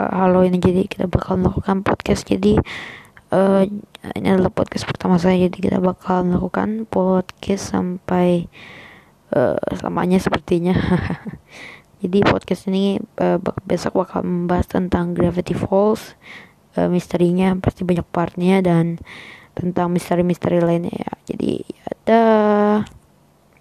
Eh, halo ini jadi kita bakal melakukan podcast. Jadi uh, ini adalah podcast pertama saya. Jadi kita bakal melakukan podcast sampai uh, selamanya sepertinya. Jadi podcast ini uh, besok bakal membahas tentang Gravity Falls uh, misterinya. Pasti banyak partnya dan tentang misteri-misteri lainnya ya. Jadi ya, ada